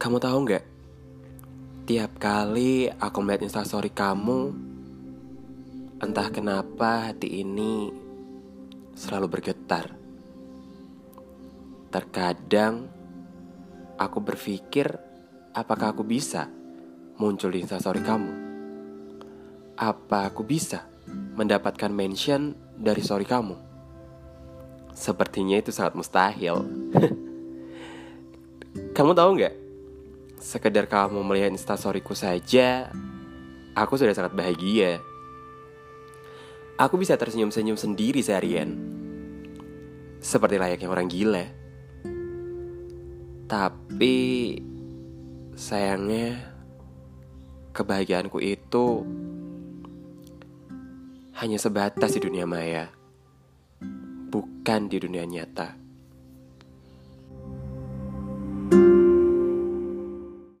Kamu tahu nggak? Tiap kali aku melihat instastory kamu, entah kenapa hati ini selalu bergetar. Terkadang aku berpikir, apakah aku bisa muncul di instastory kamu? Apa aku bisa mendapatkan mention dari story kamu? Sepertinya itu sangat mustahil. kamu tahu nggak? Sekedar kamu melihat instastoryku saja, aku sudah sangat bahagia. Aku bisa tersenyum-senyum sendiri seharian. Seperti layaknya orang gila. Tapi sayangnya kebahagiaanku itu hanya sebatas di dunia maya, bukan di dunia nyata.